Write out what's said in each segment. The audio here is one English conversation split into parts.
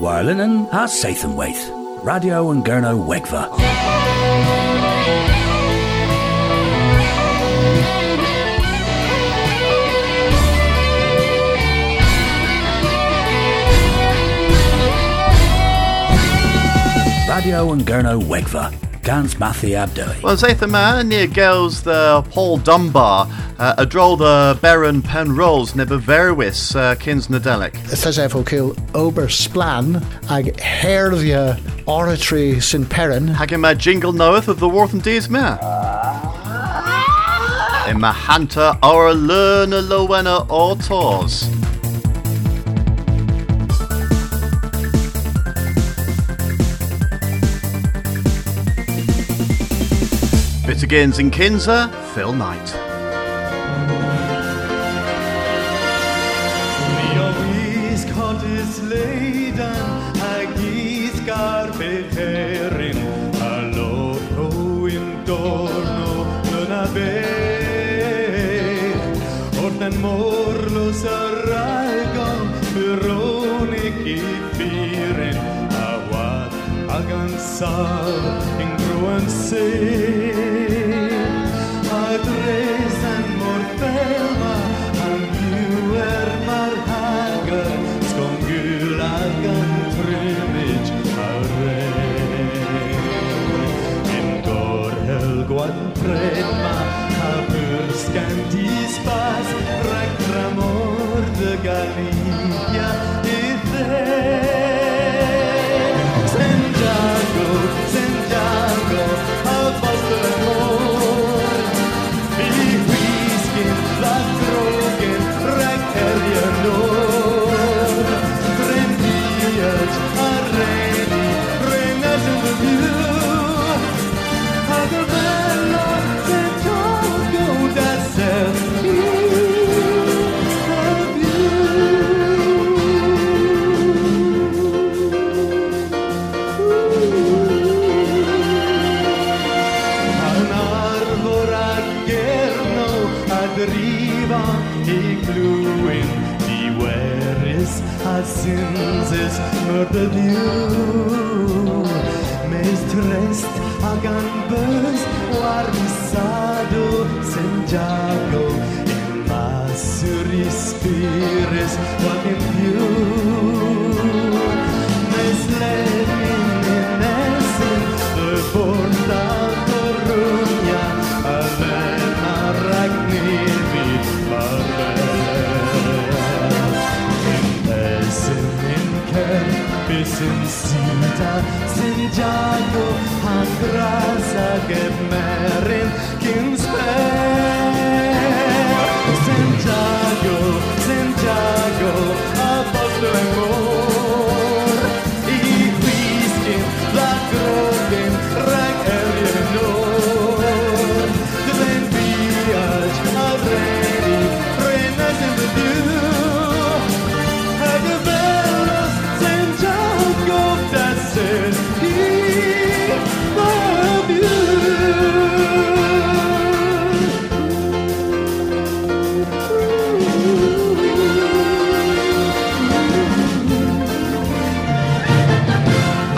Warlinen ha Sathan Waith. Radio and Gerno Wegva. Radio and Gerno Wegva. Gans Mathi Abdoi. Well, seith yma, near girls the Paul Dunbar, uh, a droll the Baron Penrose, neb verwis uh, kins nadelic. Thys efo cael ober splan ag herddia oratory sy'n perin. Hag yma jingle knoweth of the Worth and Dees mea. Yma hunter our learner lowena autos. Bit agains in Kinza, Phil Knight. Loro in a beth Wrth yn morlos a rhagon Byronig i ffirin a wad ag ansal yn grwan sy'n a dres yn mor felma a'n gwyr mar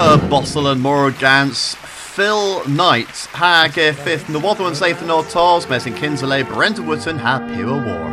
Y and yn Morgans, Phil Knight, hag fifth nywodw yn seith yn o'r tos, mes yn Kinsley, Brent Wooten, ha Pure War.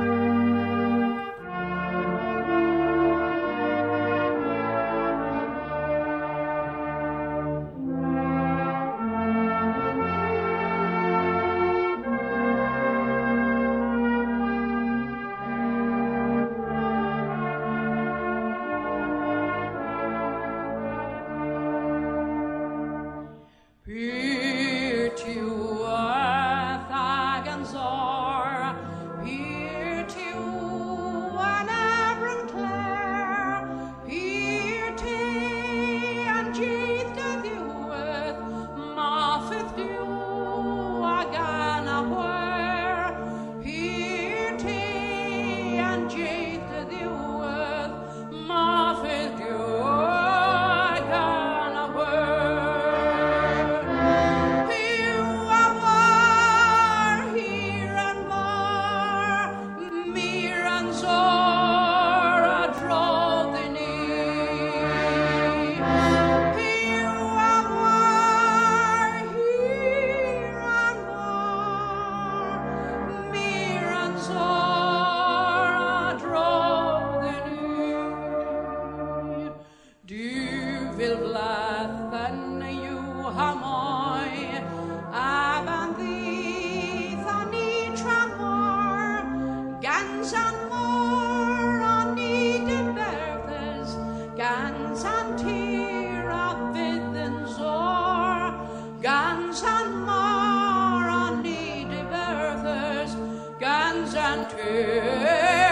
Gans an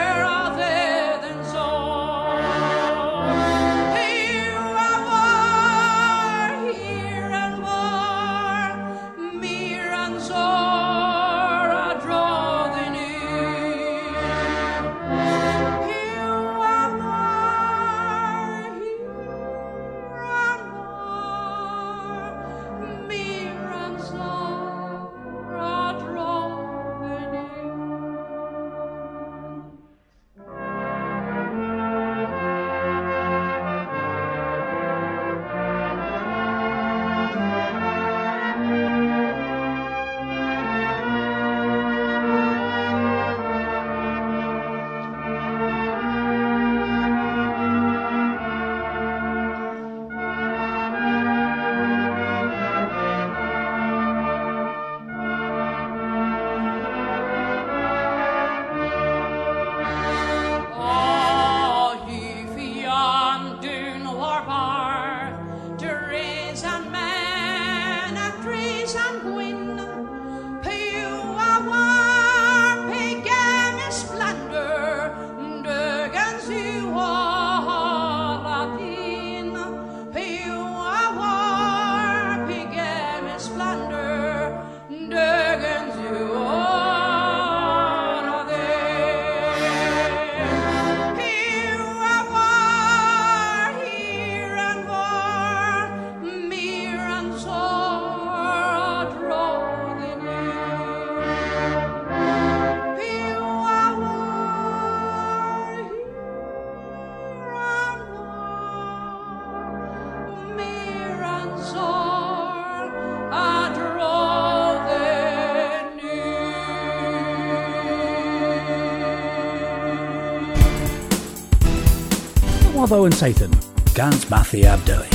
Watho and Sathan, Gans Mathi Abdoi.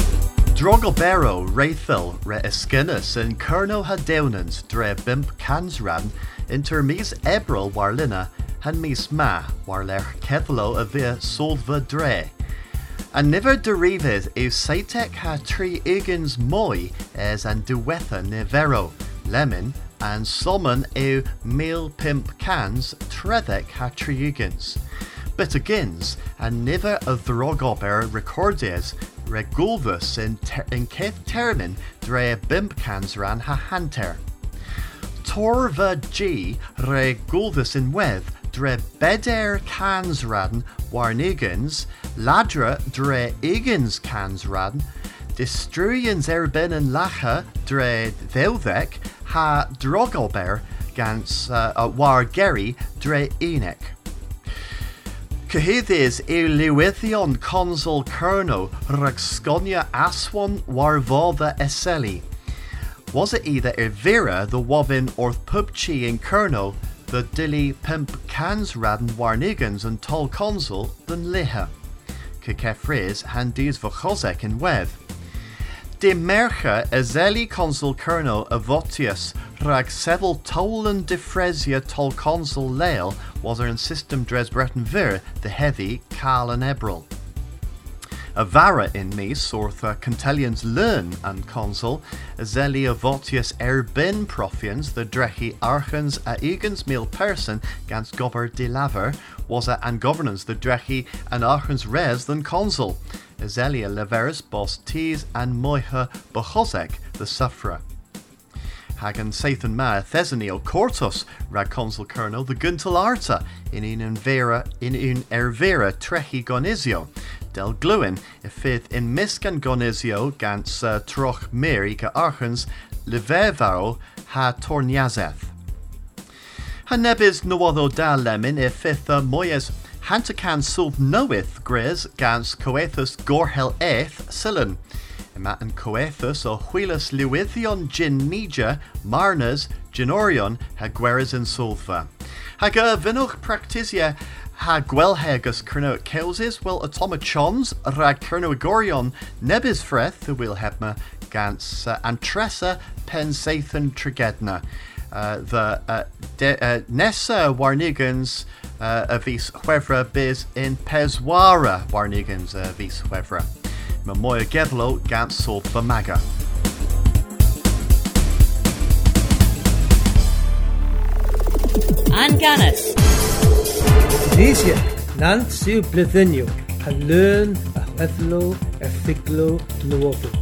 Drogobero Raythil re Eskinus in Kerno Hadewnans dre bimp Kansran inter mis Ebril warlina han mis ma warler Kethlo a via solva dre. And niver derives eu Saitek ha tri igans moi es an duwetha nivero, lemon, and summon eu mil pimp cans trethek ha tri igans. But agins, and niver a drogober recordes regulvus in, ter- in keth termin dre bimp ran ha hanter. Torva G re gulvis in wedd dre beder cans radn warnigans, ladra dre igans cans radn, distruyans erbin and lacha dre veldek ha drogober gans uh, uh, war geri dre enek. Cyhyddys yw lywyddion consul Cerno rhag aswan warfodda eseli. Was it either Evira, the wovin or pubchi in Kerno, the dilly pimp cans radn warnigans and tol consul than liha? Kekefriz handis vachozek in wedd. De mercha ezeli consul colonel avotius rag sevel tolen defresia tol consul leil was er in system dres Breton vir the heavy Carl and Ebril. A vara in me sorth uh, Contelians learn and consul, zeli avotius erbin profians, the drechi archens a egans mil person gans gober de laver, was a and governance the drechi and archens res than consul, zelia leveris bos tees and moiha bochozek the suffra. Hagan Sathan Ma Thesonio Cortus rag consul colonel the Guntal Arta in un vera in un ervera trechi gonizio. Delglywyn, y ffydd yn misg gan gonesio gan Sir Troch Mary ca archans lyferfarol ha torniaseth. Hanebydd nywoddo dal lemon y ffydd y moes hantacan sylf newydd gres gans coethus gorhel eith sylyn. Yma yn coethus o hwylus lywyddion gin nidia, marnas, ginorion ha gweres yn sylfa. Hag y fynwch practisiau ha gwelhegus Kerno Kelsis, well atoma chons, rag Kerno Gorion, nebis freth, the will hebma, gans, uh, antressa pensathan Trigedna. Uh, the uh, de, uh, Nessa Warnigans uh, vis huevra biz in Peswara Warnigans a vis huevra. Mamoya Gedlo gans sol bamaga. An This year, Nant sy'n blyddenio a lyn a weddlo a ffiglo dnwobl.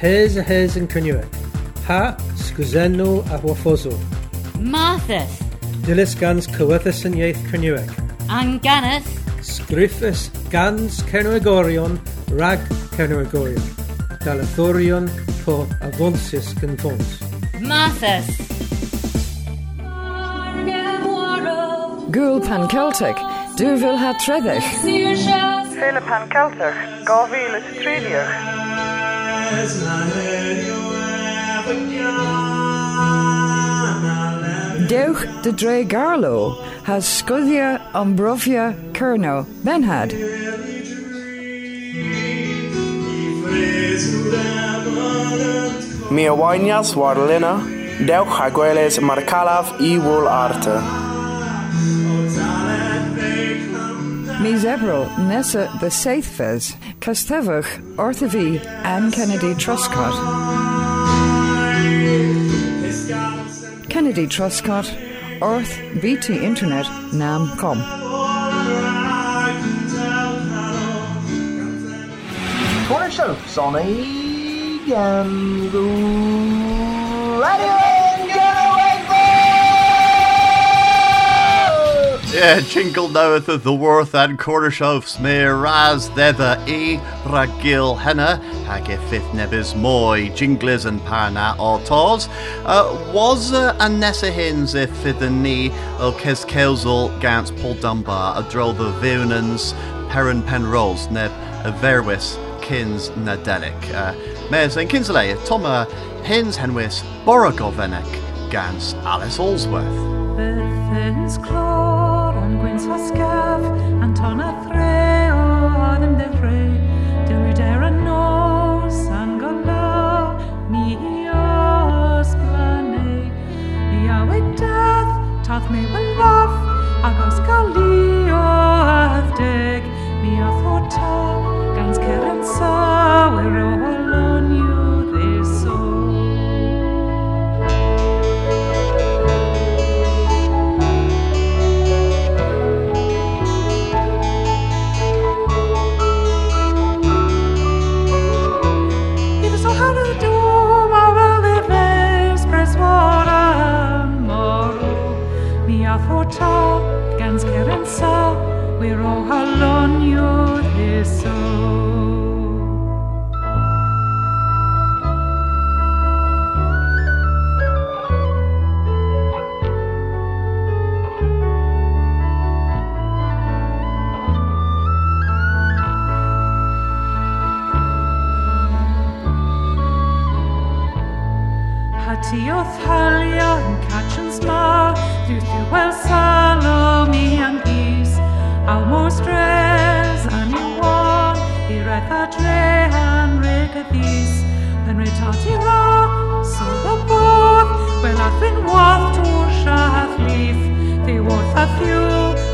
Hez a hez yn cynnywed. Ha, sgwzenno a waffoso. Marthas. Dilys gans cyweddus yn ieith cynnywed. Anganus. Sgriffus gans cernwegorion rag cernwegorion. Dalathorion po afonsis gynfons. Marthas. Gúil pan Celtic, dúhfuil ha treidech. Féle pan Celtic, gáhíle tríliach. Deuch de Dre Garlo has scudia ambrofia Kerno Benhad. Mi awainias war lina, dewch agweles mar calaf i wol arte. Mis Ebro Nessa the Saithfes, Castevach, Orthavi, Anne Kennedy Truscott. Kennedy Truscott, Earth BT Internet, Nam Com. Corner Soap, Sonny, and Radio Yeah, jingle knoweth of the worth and Cornish of smear raz thither e ragil henna hag fifth nebis moi jingles and parna autos uh, was uh, an nessa hins if the knee o kes kelzel gans Paul Dunbar a droll the viunans peron pen rolls neb verwis kins nadelic uh, mes and kinsley Toma hins henwis borogovenek gans Alice Allsworth Bethens clor an gwyns hosgaf an ton a thre o adem de fre Dywyd er a nos an gola mi os blane Mi a wedath tath me wel lof agos gali o addeg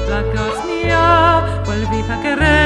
Dla Dios mía, olvida que re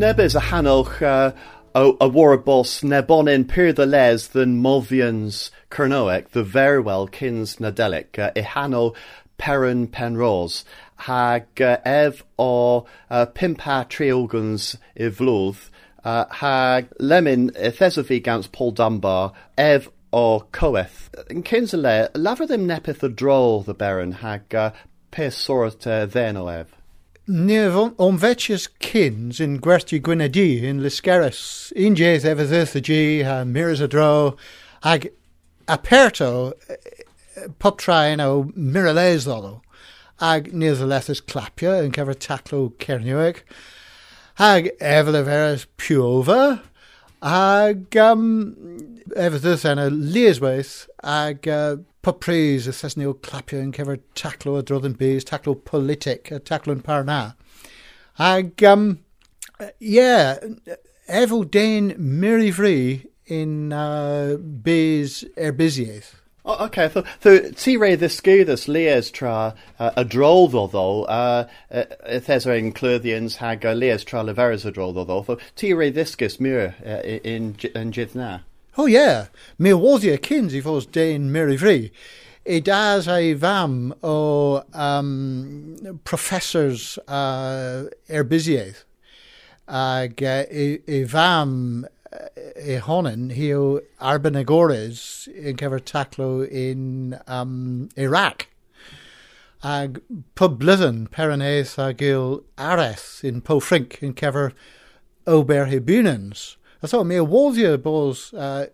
Nebys a hanolch uh, a war nebonin pyr the les than Movians Cernoec, the verwell kins nadelic, uh, i hanol peron penrose, hag uh, ev o uh, pimpa triogons i hag lemon i thesofi gans Paul Dunbar, ev o coeth. Yn cyns y le, lafra ddim nepeth the baron hag uh, then o ev. Nef o'n kins in gwerthu Gwynedi in Liskeris. Un jes efo ddyth y gi, miras a ag aperto pop train o ddolo. Ag nid y lethys clapio yn cyfer taclo. Ag efo le veras piova. Ag um, yn y lieswaith. Ag uh, popris y thesnio clapio yn cyfer taclo a yn bys, taclo politic, a taclo yn parna. Ag, um, yeah, efo den fri in uh, bys erbysiaeth. Oh, okay, so, so ti rei ddysgwyddus lies tra uh, y drol ddoddo, uh, thes ein clyddians hag uh, lies tra leferys y drol ddoddo, so ti rei ddysgus mwyr uh, in, in jydd na? Oh yeah, mi woddia cyns i fos dein miri fri. I das ei fam o um, professors uh, erbysiaeth. Ag uh, i, i fam i honen hi o Arbenagores yn cyfer taclo in um, Iraq. Ag pyblyddyn peraneth ag il areth in Pofrink yn cyfer Ober Hibunans. Atho mi awoddio bos uh,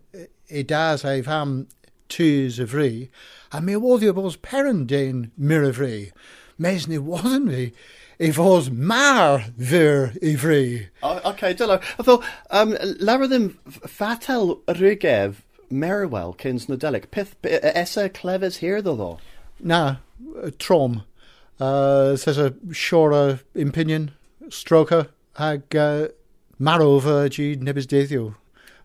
i das ei fam tŵs y fri, a mi bos peran dein mir y fri. Mes ni wadden fi i fos mar fyr i. Oh, okay, dylo. Atho, um, lara ddim fatel rygef Merwell cyns Nadelic. Pith, esa clefes here ddo ddo? Na, uh, trom. Uh, says a shora impinion, stroker, ag uh, marw fy gi nebys deiddiw.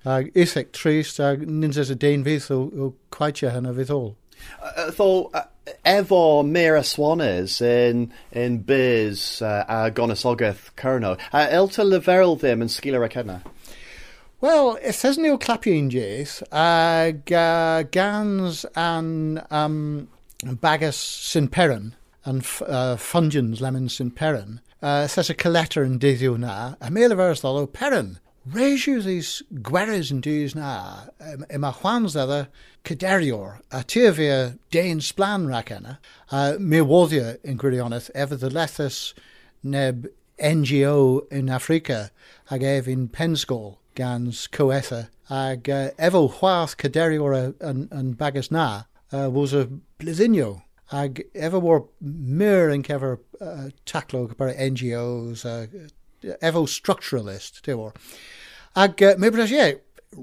Ag eithaf trist, ag nid ys y dein fydd o, o cwaetio hynny fydd ôl. Tho, efo Mira Swanes in, in Biz uh, a Gonesogaeth Cyrno, a elta leferol ddim yn sgil ar yna? Wel, ethys ni o clapio un jes, ag uh, gans an um, bagas Sin Perrin, and uh, fungens lemon St. Perrin, uh, y coletter yn dyddiw na, a meil y feres ddol o Perrin. Reisiw these gweres yn dys na, yma cyderior, a tyr fi a dein sblan rac yna, a mi woddio yn gwirionedd efo neb NGO in Africa, ag ef yn pensgol gans coetha, ag uh, efo chwath cyderior yn, na, uh, was a blizzinio. Ag efo war myr yn cefer uh, taclog bar NGOs, uh, efo structuralist, te war. Ag uh, mae bwys, ie,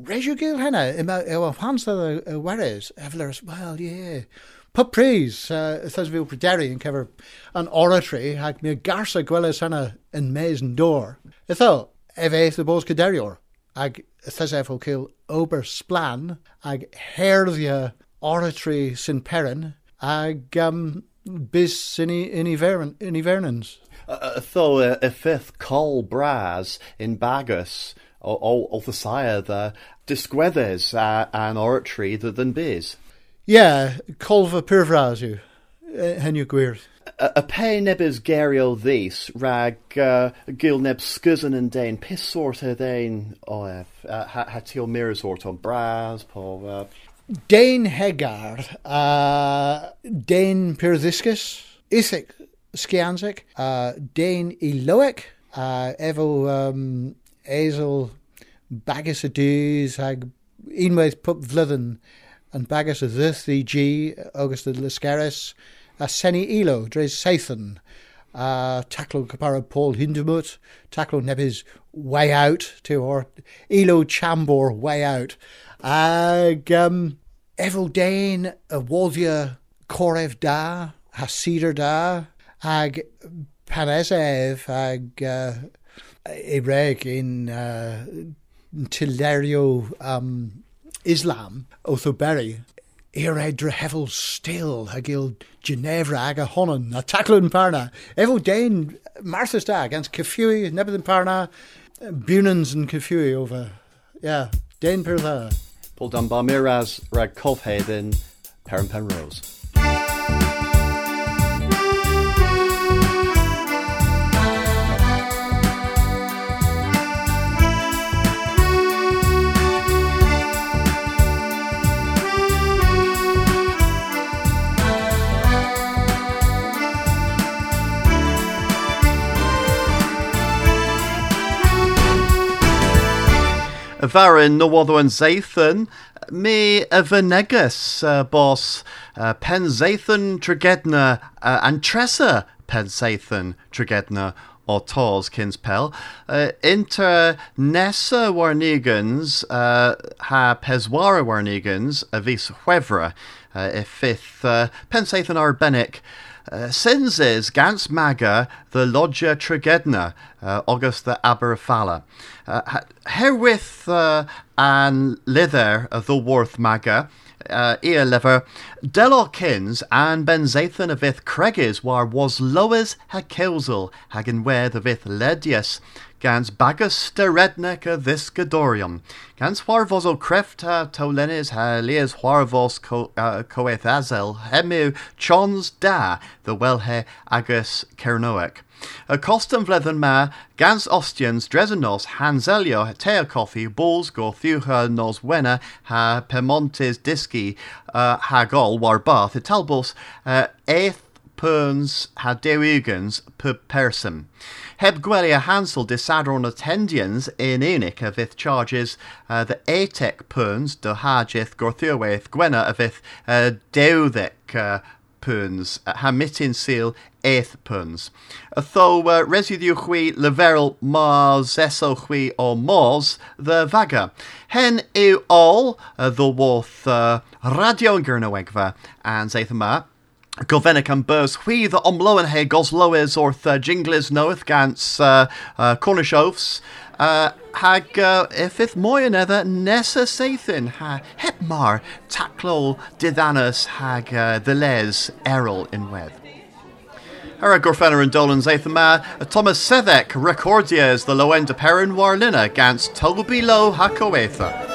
reisio gil hynna, yw hans dda y weres, eflers, well, ie, yeah. Pob pris, uh, thys fi'w pryderu yn cefer an oratory, ag mi'r garsa gweles hynna yn mes yn dor. Ytho, efeith y bos cyderior, ag thys efo cil ober splan, ag herddia oratory sy'n peren, ag um, bis yn i, yn i, fern, yn i fernans. Tho, y fifth col bras in Bagus, o, o, o the sire, the disgwedders uh, an oratory than biz. Yeah, colfa pyrfras yw, hen yw gwir. Y y pe nebys gerio ddys rag uh, gil neb sgysyn yn dein, pis sort y dein o ef, uh, ha, ha ti o mir o'n bras, po... Uh... Dein hegar, uh, dein pyrdiscus, isig Skianzik, uh, Dane Eloic, uh, Evo um, Ezel, Bagus a hag unwaith pup vlyddyn, and ddyth G, August Lascaris, a Seni Elo, Dres Sathan, uh, Taclo Capara Paul Hindemut, Taclo Nebis Way Out, to or Elo Chambor Way Out, ag um, Evo Dane, a Waldia Korev Da, Hasider Da, ag Panesev, ag uh, in uh, Tilerio um, Islam, Othoberry, Ire drehevel still, agil Ginevra aga honan, a parna, evo dain Martha's da against Kafui, nebedin parna, Bunans and Kafui over, yeah, dain Paul Dunbar Miraz Rag Colfhaven, Perrin Penrose. Varin Nawotho and Zathan, me Venegas, uh, boss, uh, Penzathan Tregedna, uh, and Tressa Pen Zathan Tregedna, or Tors Kinspel. Uh, inter Nessa Warnegans, uh, ha Peswara Warnegans, a vis Huevra, uh, if fifth, uh, Pensathan Arbenic, uh, Senses ganz Maga, the Lodger Tregedna, uh, August the Aberfala. Uh, herewith uh, an lither of the Worth Maga, uh, ear lever, Delorkins and Benzathan of ith Cregis war was lowes ha kelsel hagen where the vith ledius gans bagus de redneck this gadorium. Gans warvos o crefta tolenis ha lias warvos co, uh, coeth azel hemu chons da the wellhe agus kernoek. A costum vlethen ma gans ostians dresenos hanselio tea coffee balls go thucha nos wena ha pemontes disci uh, ha gol war bath italbos uh, eighth perns ha dewugans per person. Heb gwelia Hansel disadron attendians in unic of ith charges uh, the atec perns de hajith gorthurwaith gwena of ith uh, uh, puns, uh, ha mitin seal eighth puns. Tho uh, residue chwi leverel mars eso chwi o mors the vaga. Hen yw all uh, the worth uh, radio yn gyrnawegfa and yma. Gofennic and Burs Hwi the omloen he goslowes orth uh, jingles knoweth gans uh, uh, cornishofs uh, hag ifith moy another nessa sathin ha hepmar taclo didhanus hag the les errol in web. Hera Gorfenner and Dolan Zathama, Thomas Sethek recordias the low end of Perrin Warlina gans Toby Lo Hakoetha.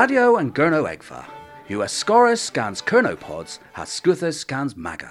Radio and Gurno Egfa. US scans Kernopods, has Scuthus scans Maga.